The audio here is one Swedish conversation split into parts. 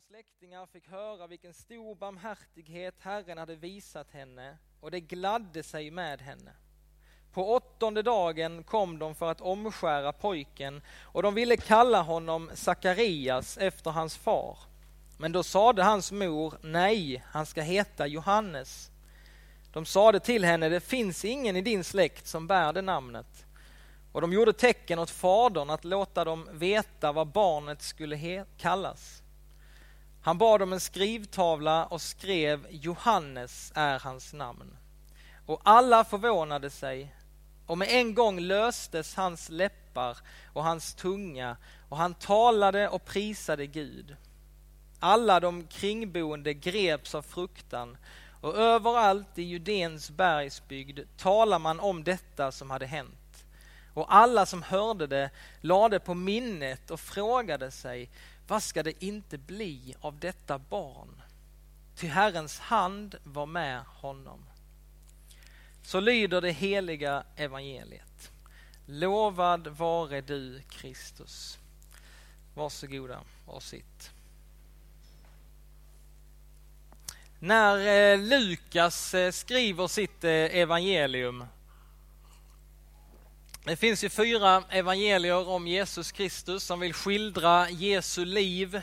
och släktingar fick höra vilken stor barmhärtighet Herren hade visat henne och det gladde sig med henne. På åttonde dagen kom de för att omskära pojken och de ville kalla honom Sakarias efter hans far. Men då sade hans mor, nej, han ska heta Johannes. De sade till henne, det finns ingen i din släkt som bär det namnet. Och de gjorde tecken åt fadern att låta dem veta vad barnet skulle kallas. Han bad om en skrivtavla och skrev Johannes är hans namn. Och alla förvånade sig och med en gång löstes hans läppar och hans tunga och han talade och prisade Gud. Alla de kringboende greps av fruktan och överallt i Judens bergsbygd talar man om detta som hade hänt. Och alla som hörde det lade på minnet och frågade sig, vad ska det inte bli av detta barn? Ty Herrens hand var med honom. Så lyder det heliga evangeliet. Lovad vare du Kristus. Varsågoda och sitt. När eh, Lukas eh, skriver sitt eh, evangelium det finns ju fyra evangelier om Jesus Kristus som vill skildra Jesu liv.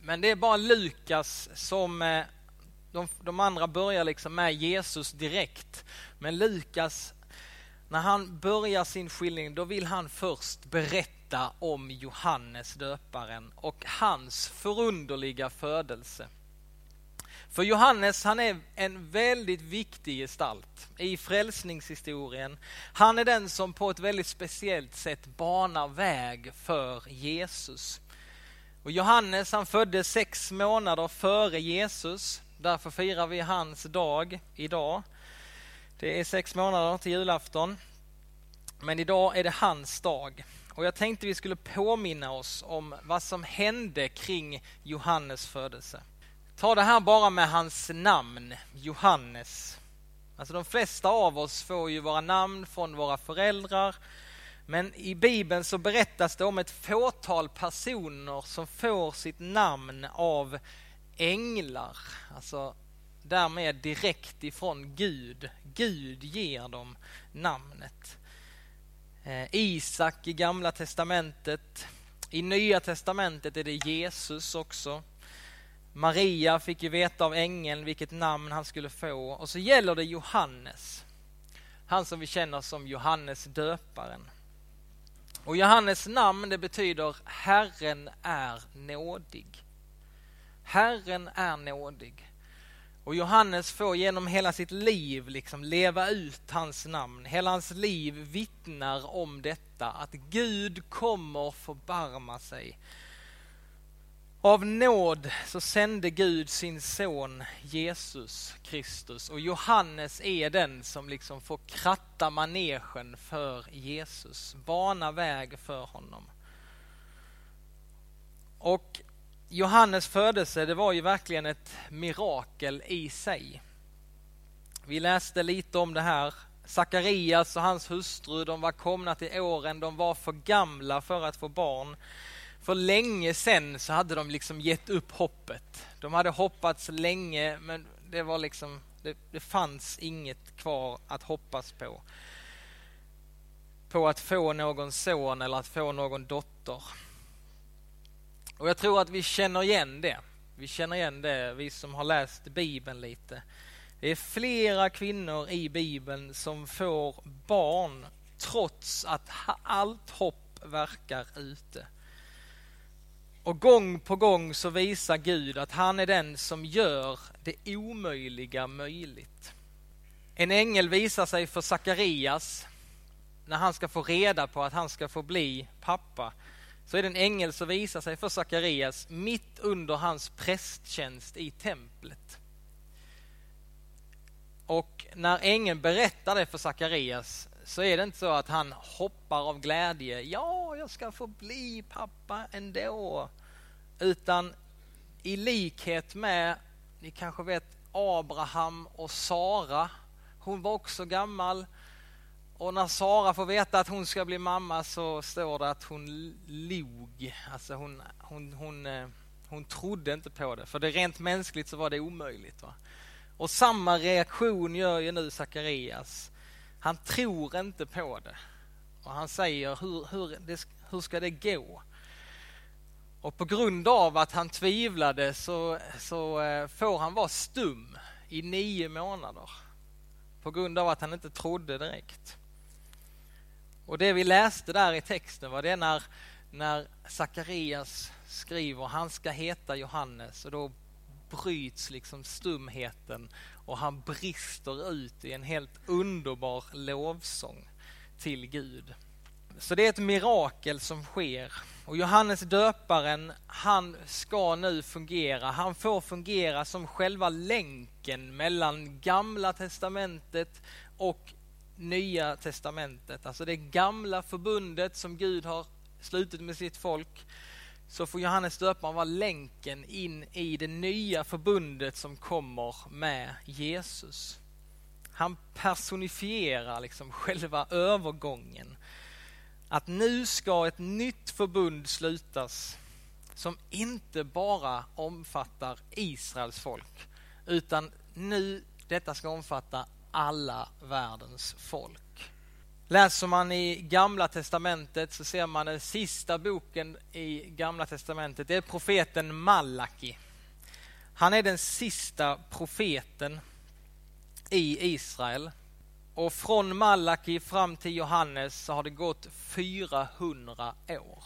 Men det är bara Lukas som eh, de, de andra börjar liksom med Jesus direkt. Men Lukas, när han börjar sin skildring, då vill han först berätta om Johannes döparen och hans förunderliga födelse. För Johannes han är en väldigt viktig gestalt i frälsningshistorien. Han är den som på ett väldigt speciellt sätt banar väg för Jesus. Och Johannes han föddes sex månader före Jesus. Därför firar vi hans dag idag. Det är sex månader till julafton. Men idag är det hans dag. Och jag tänkte vi skulle påminna oss om vad som hände kring Johannes födelse. Ta det här bara med hans namn, Johannes. Alltså de flesta av oss får ju våra namn från våra föräldrar. Men i Bibeln så berättas det om ett fåtal personer som får sitt namn av änglar. Alltså därmed direkt ifrån Gud. Gud ger dem namnet. Eh, Isak i Gamla Testamentet. I Nya Testamentet är det Jesus också. Maria fick ju veta av ängeln vilket namn han skulle få och så gäller det Johannes. Han som vi känner som Johannes döparen. Och Johannes namn det betyder Herren är nådig. Herren är nådig. Och Johannes får genom hela sitt liv liksom leva ut hans namn. Hela hans liv vittnar om detta, att Gud kommer förbarma sig av nåd så sände Gud sin son Jesus Kristus och Johannes är den som liksom får kratta manegen för Jesus, bana väg för honom. Och Johannes födelse, det var ju verkligen ett mirakel i sig. Vi läste lite om det här. Sakarias och hans hustru, de var komna till åren, de var för gamla för att få barn för länge sen så hade de liksom gett upp hoppet. De hade hoppats länge men det var liksom, det, det fanns inget kvar att hoppas på. På att få någon son eller att få någon dotter. Och jag tror att vi känner igen det. Vi känner igen det, vi som har läst Bibeln lite. Det är flera kvinnor i Bibeln som får barn trots att allt hopp verkar ute. Och gång på gång så visar Gud att han är den som gör det omöjliga möjligt. En ängel visar sig för Sakarias när han ska få reda på att han ska få bli pappa. Så är det en ängel som visar sig för Sakarias mitt under hans prästtjänst i templet. Och när ängeln berättar det för Sakarias så är det inte så att han hoppar av glädje. Ja, jag ska få bli pappa ändå. Utan i likhet med, ni kanske vet Abraham och Sara. Hon var också gammal. Och när Sara får veta att hon ska bli mamma så står det att hon log. Alltså hon, hon, hon, eh, Hon trodde inte på det, för det rent mänskligt så var det omöjligt. Va? Och samma reaktion gör ju nu Sakarias. Han tror inte på det. Och han säger, hur, hur, det, hur ska det gå? Och på grund av att han tvivlade så, så eh, får han vara stum i nio månader. På grund av att han inte trodde direkt. Och det vi läste där i texten var det när, när Sakarias skriver han ska heta Johannes och då bryts liksom stumheten och han brister ut i en helt underbar lovsång till Gud. Så det är ett mirakel som sker. Och Johannes döparen, han ska nu fungera. Han får fungera som själva länken mellan gamla testamentet och nya testamentet. Alltså det gamla förbundet som Gud har slutit med sitt folk. Så får Johannes döparen vara länken in i det nya förbundet som kommer med Jesus. Han personifierar liksom själva övergången att nu ska ett nytt förbund slutas som inte bara omfattar Israels folk utan nu detta ska omfatta alla världens folk. Läser man i Gamla Testamentet så ser man den sista boken i Gamla Testamentet. Det är profeten Malaki. Han är den sista profeten i Israel. Och från Malaki fram till Johannes så har det gått 400 år.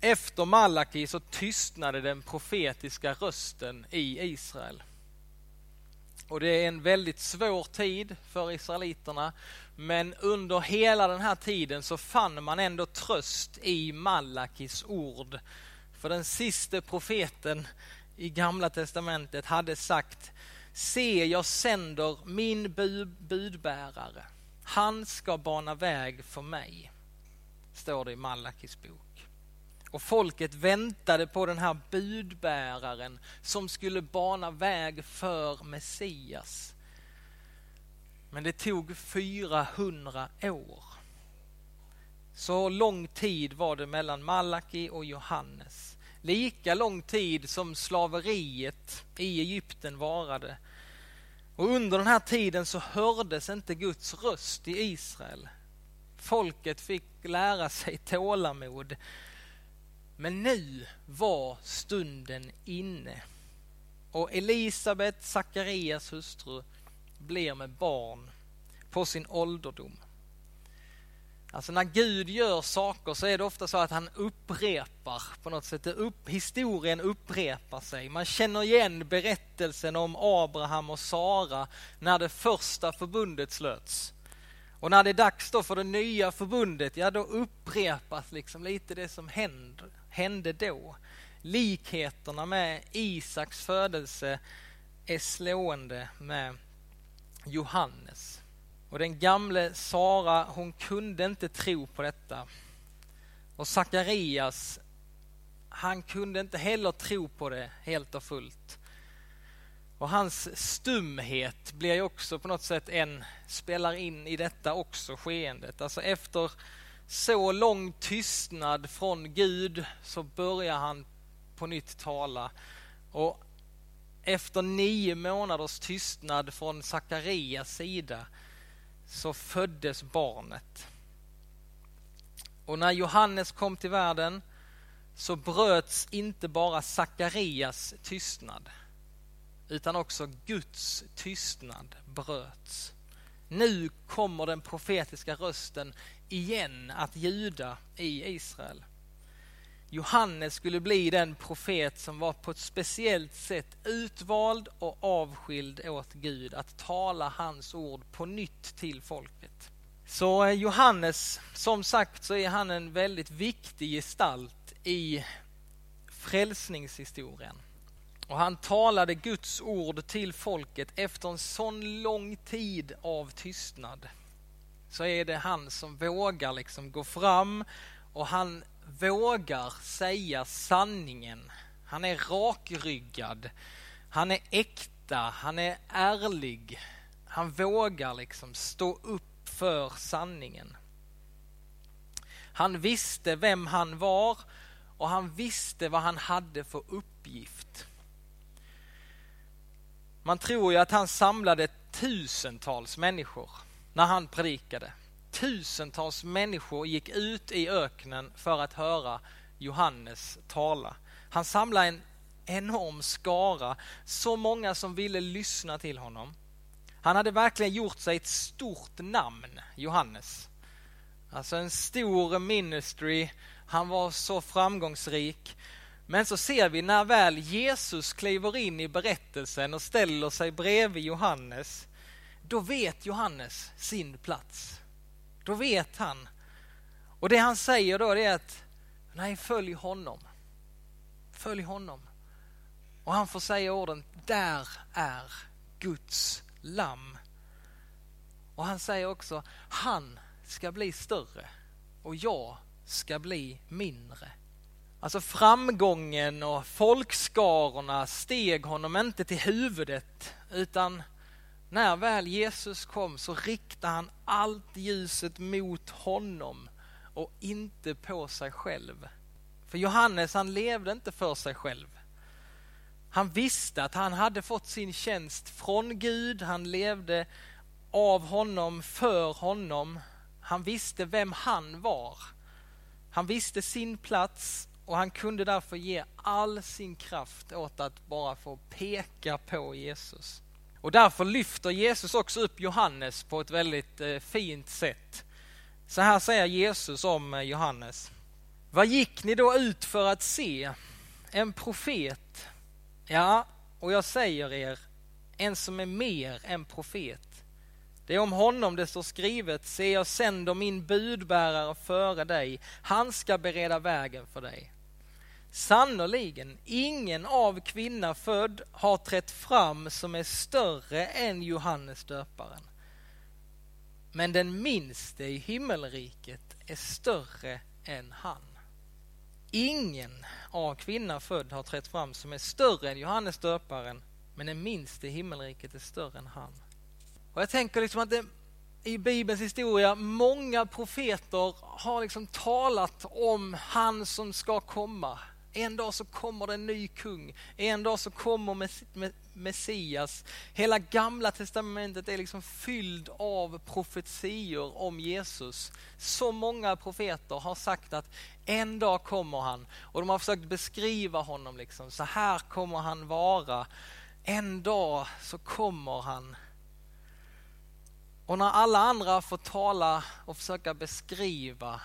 Efter Malaki så tystnade den profetiska rösten i Israel. Och det är en väldigt svår tid för israeliterna. Men under hela den här tiden så fann man ändå tröst i Malakis ord. För den sista profeten i Gamla Testamentet hade sagt Se, jag sänder min budbärare. Han ska bana väg för mig, står det i Malakis bok. Och folket väntade på den här budbäraren som skulle bana väg för Messias. Men det tog 400 år. Så lång tid var det mellan Malaki och Johannes lika lång tid som slaveriet i Egypten varade. Och under den här tiden så hördes inte Guds röst i Israel. Folket fick lära sig tålamod. Men nu var stunden inne. Och Elisabet, Sakarias hustru, blir med barn på sin ålderdom. Alltså när Gud gör saker så är det ofta så att han upprepar på något sätt. Upp, historien upprepar sig. Man känner igen berättelsen om Abraham och Sara när det första förbundet slöts. Och när det är dags då för det nya förbundet, ja då upprepas liksom lite det som händer hände då. Likheterna med Isaks födelse är slående med Johannes. Och den gamle Sara, hon kunde inte tro på detta. Och Sakarias, han kunde inte heller tro på det helt och fullt. Och hans stumhet blir ju också på något sätt en, spelar in i detta också skeendet. Alltså efter så lång tystnad från Gud så börjar han på nytt tala. Och efter nio månaders tystnad från Sakarias sida så föddes barnet. Och när Johannes kom till världen så bröts inte bara Sakarias tystnad utan också Guds tystnad bröts. Nu kommer den profetiska rösten igen att ljuda i Israel. Johannes skulle bli den profet som var på ett speciellt sätt utvald och avskild åt Gud att tala hans ord på nytt till folket. Så eh, Johannes, som sagt så är han en väldigt viktig gestalt i frälsningshistorien. Och han talade Guds ord till folket efter en sån lång tid av tystnad. Så är det han som vågar liksom gå fram och han vågar säga sanningen. Han är rakryggad. Han är äkta. Han är ärlig. Han vågar liksom stå upp för sanningen. Han visste vem han var och och han visste vad han hade för uppgift. Man tror ju att han samlade tusentals människor när han predikade. Tusentals människor gick ut i öknen för att höra Johannes tala. Han samlade en enorm skara, så många som ville lyssna till honom. Han hade verkligen gjort sig ett stort namn, Johannes. Alltså en stor ministry, han var så framgångsrik. Men så ser vi när väl Jesus kliver in i berättelsen och ställer sig bredvid Johannes, då vet Johannes sin plats. Då vet han. Och det han säger då är att, nej följ honom. Följ honom. Och han får säga orden, där är Guds lamm. Och han säger också, han ska bli större och jag ska bli mindre. Alltså framgången och folkskarorna steg honom inte till huvudet utan när väl Jesus kom så riktade han allt ljuset mot honom och inte på sig själv. För Johannes han levde inte för sig själv. Han visste att han hade fått sin tjänst från Gud, han levde av honom, för honom. Han visste vem han var. Han visste sin plats och han kunde därför ge all sin kraft åt att bara få peka på Jesus. Och därför lyfter Jesus också upp Johannes på ett väldigt eh, fint sätt. Så här säger Jesus om eh, Johannes. Vad gick ni då ut för att se? En profet? Ja, och jag säger er, en som är mer än profet. Det är om honom det står skrivet, se jag sänder min budbärare före dig, han ska bereda vägen för dig. Sannerligen, ingen av kvinna född har trätt fram som är större än Johannes döparen. Men den minste i himmelriket är större än han. Ingen av kvinna född har trätt fram som är större än Johannes döparen, men den minste i himmelriket är större än han. Och jag tänker liksom att det, i Bibelns historia, många profeter har liksom talat om han som ska komma. En dag så kommer det en ny kung, en dag så kommer Messias. Hela gamla testamentet är liksom fylld av profetior om Jesus. Så många profeter har sagt att en dag kommer han och de har försökt beskriva honom liksom. Så här kommer han vara. En dag så kommer han och när alla andra får tala och försöka beskriva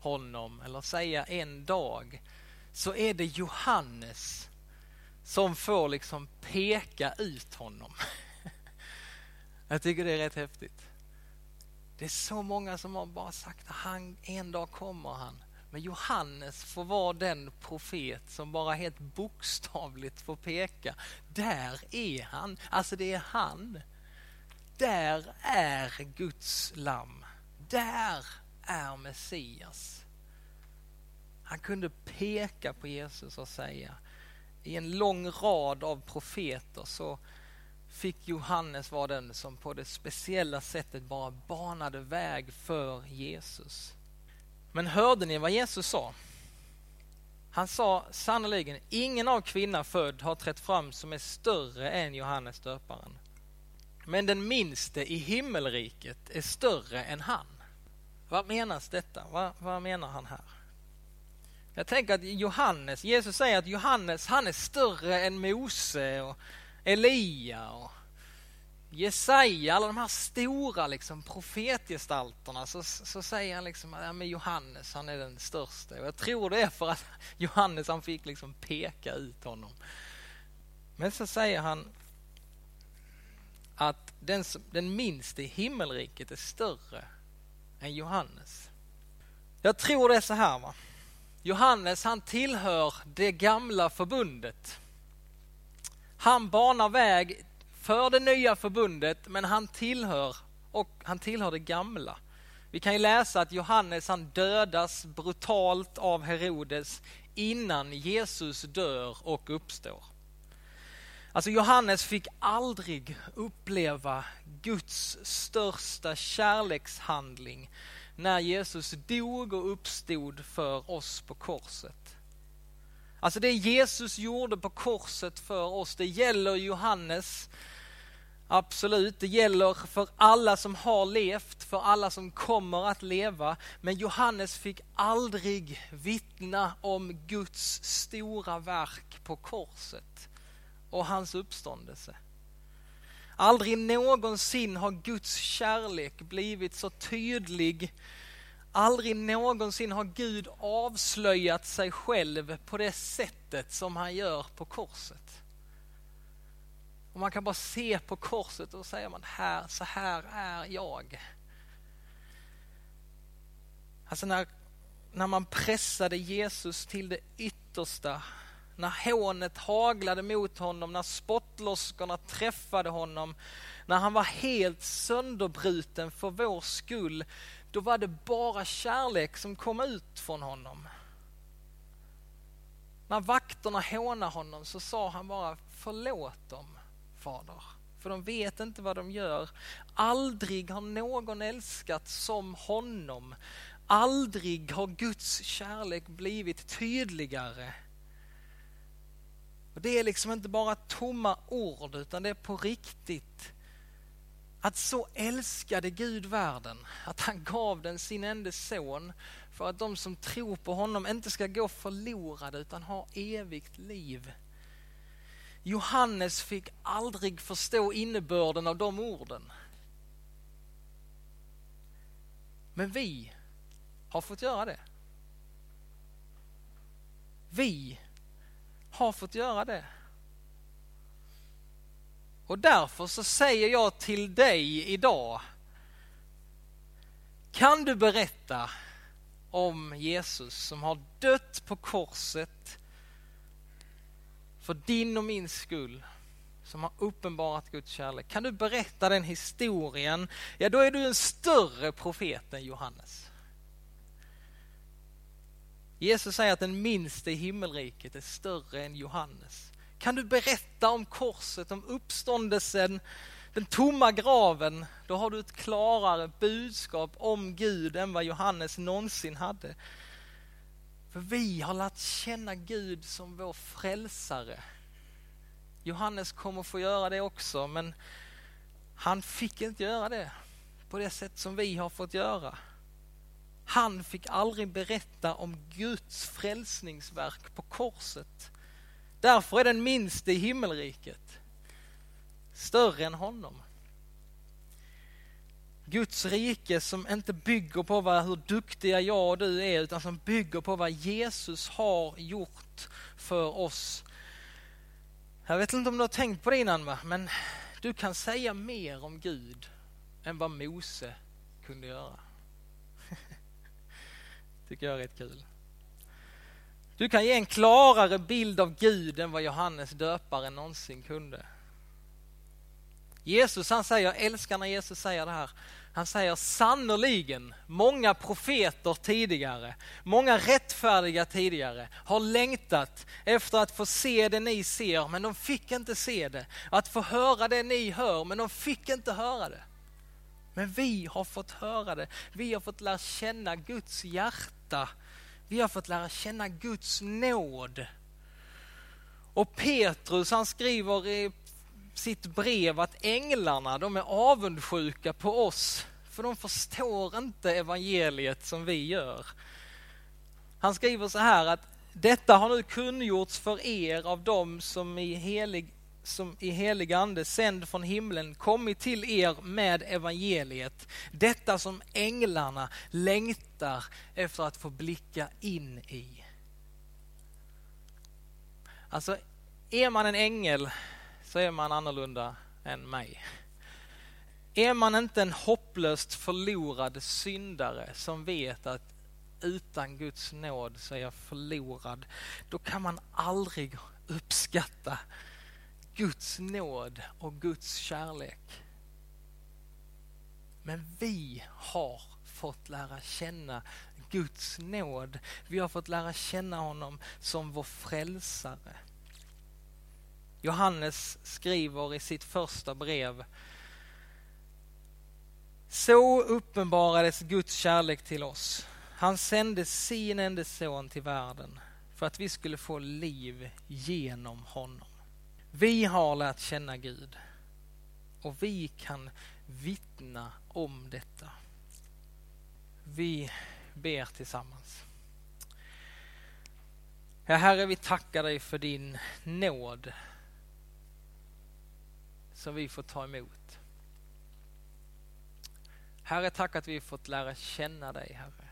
honom eller säga en dag så är det Johannes som får liksom peka ut honom. Jag tycker det är rätt häftigt. Det är så många som har bara sagt att han, en dag kommer han. Men Johannes får vara den profet som bara helt bokstavligt får peka. Där är han, alltså det är han. Där är Guds lamm. Där är Messias. Han kunde peka på Jesus och säga i en lång rad av profeter så fick Johannes vara den som på det speciella sättet bara banade väg för Jesus. Men hörde ni vad Jesus sa? Han sa sannoliken, ingen av kvinna född har trätt fram som är större än Johannes döparen. Men den minste i himmelriket är större än han. Vad menas detta? Vad, vad menar han här? Jag tänker att Johannes, Jesus säger att Johannes han är större än Mose och Elia och Jesaja, alla de här stora liksom, profetgestalterna så, så säger han liksom att ja, Johannes han är den största. Och jag tror det är för att Johannes han fick liksom peka ut honom. Men så säger han att den, den minste i himmelriket är större än Johannes. Jag tror det är så här. Va? Johannes han tillhör det gamla förbundet. Han banar väg för det nya förbundet men han tillhör, och han tillhör det gamla. Vi kan ju läsa att Johannes han dödas brutalt av Herodes innan Jesus dör och uppstår. Alltså Johannes fick aldrig uppleva Guds största kärlekshandling när Jesus dog och uppstod för oss på korset. Alltså det Jesus gjorde på korset för oss, det gäller Johannes. Absolut, det gäller för alla som har levt, för alla som kommer att leva. Men Johannes fick aldrig vittna om Guds stora verk på korset och hans uppståndelse. Aldrig någonsin har Guds kärlek blivit så tydlig. Aldrig någonsin har Gud avslöjat sig själv på det sättet som han gör på korset. Och man kan bara se på korset och säga man här, så här är jag. Alltså när, när man pressade Jesus till det yttersta när hånet haglade mot honom, när spottloskorna träffade honom, när han var helt sönderbruten för vår skull, då var det bara kärlek som kom ut från honom. När vakterna hånade honom så sa han bara förlåt dem, Fader, för de vet inte vad de gör. Aldrig har någon älskat som honom. Aldrig har Guds kärlek blivit tydligare och Det är liksom inte bara tomma ord utan det är på riktigt. Att så älskade Gud världen att han gav den sin enda son för att de som tror på honom inte ska gå förlorade utan ha evigt liv. Johannes fick aldrig förstå innebörden av de orden. Men vi har fått göra det. Vi har fått göra det. Och därför så säger jag till dig idag, kan du berätta om Jesus som har dött på korset för din och min skull, som har uppenbarat Guds kärlek. Kan du berätta den historien, ja då är du en större profet än Johannes. Jesus säger att den minste i himmelriket är större än Johannes. Kan du berätta om korset, om uppståndelsen, den tomma graven, då har du ett klarare budskap om Gud än vad Johannes någonsin hade. För vi har lärt känna Gud som vår frälsare. Johannes kommer få göra det också, men han fick inte göra det på det sätt som vi har fått göra. Han fick aldrig berätta om Guds frälsningsverk på korset. Därför är den minste i himmelriket större än honom. Guds rike som inte bygger på vad, hur duktiga jag och du är utan som bygger på vad Jesus har gjort för oss. Jag vet inte om du har tänkt på det innan va? men du kan säga mer om Gud än vad Mose kunde göra tycker jag är rätt kul. Du kan ge en klarare bild av Gud än vad Johannes döparen någonsin kunde. Jesus han säger, jag älskar när Jesus säger det här, han säger sannerligen, många profeter tidigare, många rättfärdiga tidigare har längtat efter att få se det ni ser, men de fick inte se det. Att få höra det ni hör, men de fick inte höra det. Men vi har fått höra det. Vi har fått lära känna Guds hjärta. Vi har fått lära känna Guds nåd. Och Petrus han skriver i sitt brev att änglarna de är avundsjuka på oss för de förstår inte evangeliet som vi gör. Han skriver så här att detta har nu kungjorts för er av dem som i helig som i helig ande sänd från himlen kommit till er med evangeliet. Detta som änglarna längtar efter att få blicka in i. Alltså, är man en ängel så är man annorlunda än mig. Är man inte en hopplöst förlorad syndare som vet att utan Guds nåd så är jag förlorad, då kan man aldrig uppskatta Guds nåd och Guds kärlek. Men vi har fått lära känna Guds nåd. Vi har fått lära känna honom som vår frälsare. Johannes skriver i sitt första brev Så uppenbarades Guds kärlek till oss. Han sände sin enda son till världen för att vi skulle få liv genom honom. Vi har lärt känna Gud och vi kan vittna om detta. Vi ber tillsammans. Ja, Herre, vi tackar dig för din nåd som vi får ta emot. Herre, tack att vi fått lära känna dig, Herre.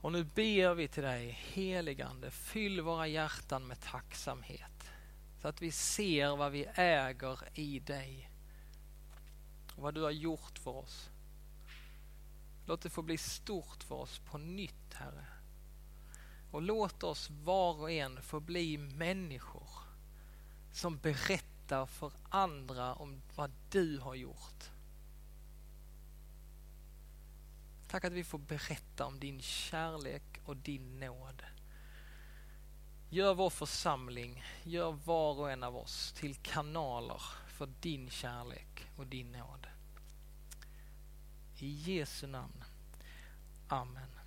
Och nu ber vi till dig, heligande, fyll våra hjärtan med tacksamhet. Så att vi ser vad vi äger i dig. Och vad du har gjort för oss. Låt det få bli stort för oss på nytt, Herre. Och låt oss var och en få bli människor som berättar för andra om vad du har gjort. Tack att vi får berätta om din kärlek och din nåd. Gör vår församling, gör var och en av oss till kanaler för din kärlek och din nåd. I Jesu namn. Amen.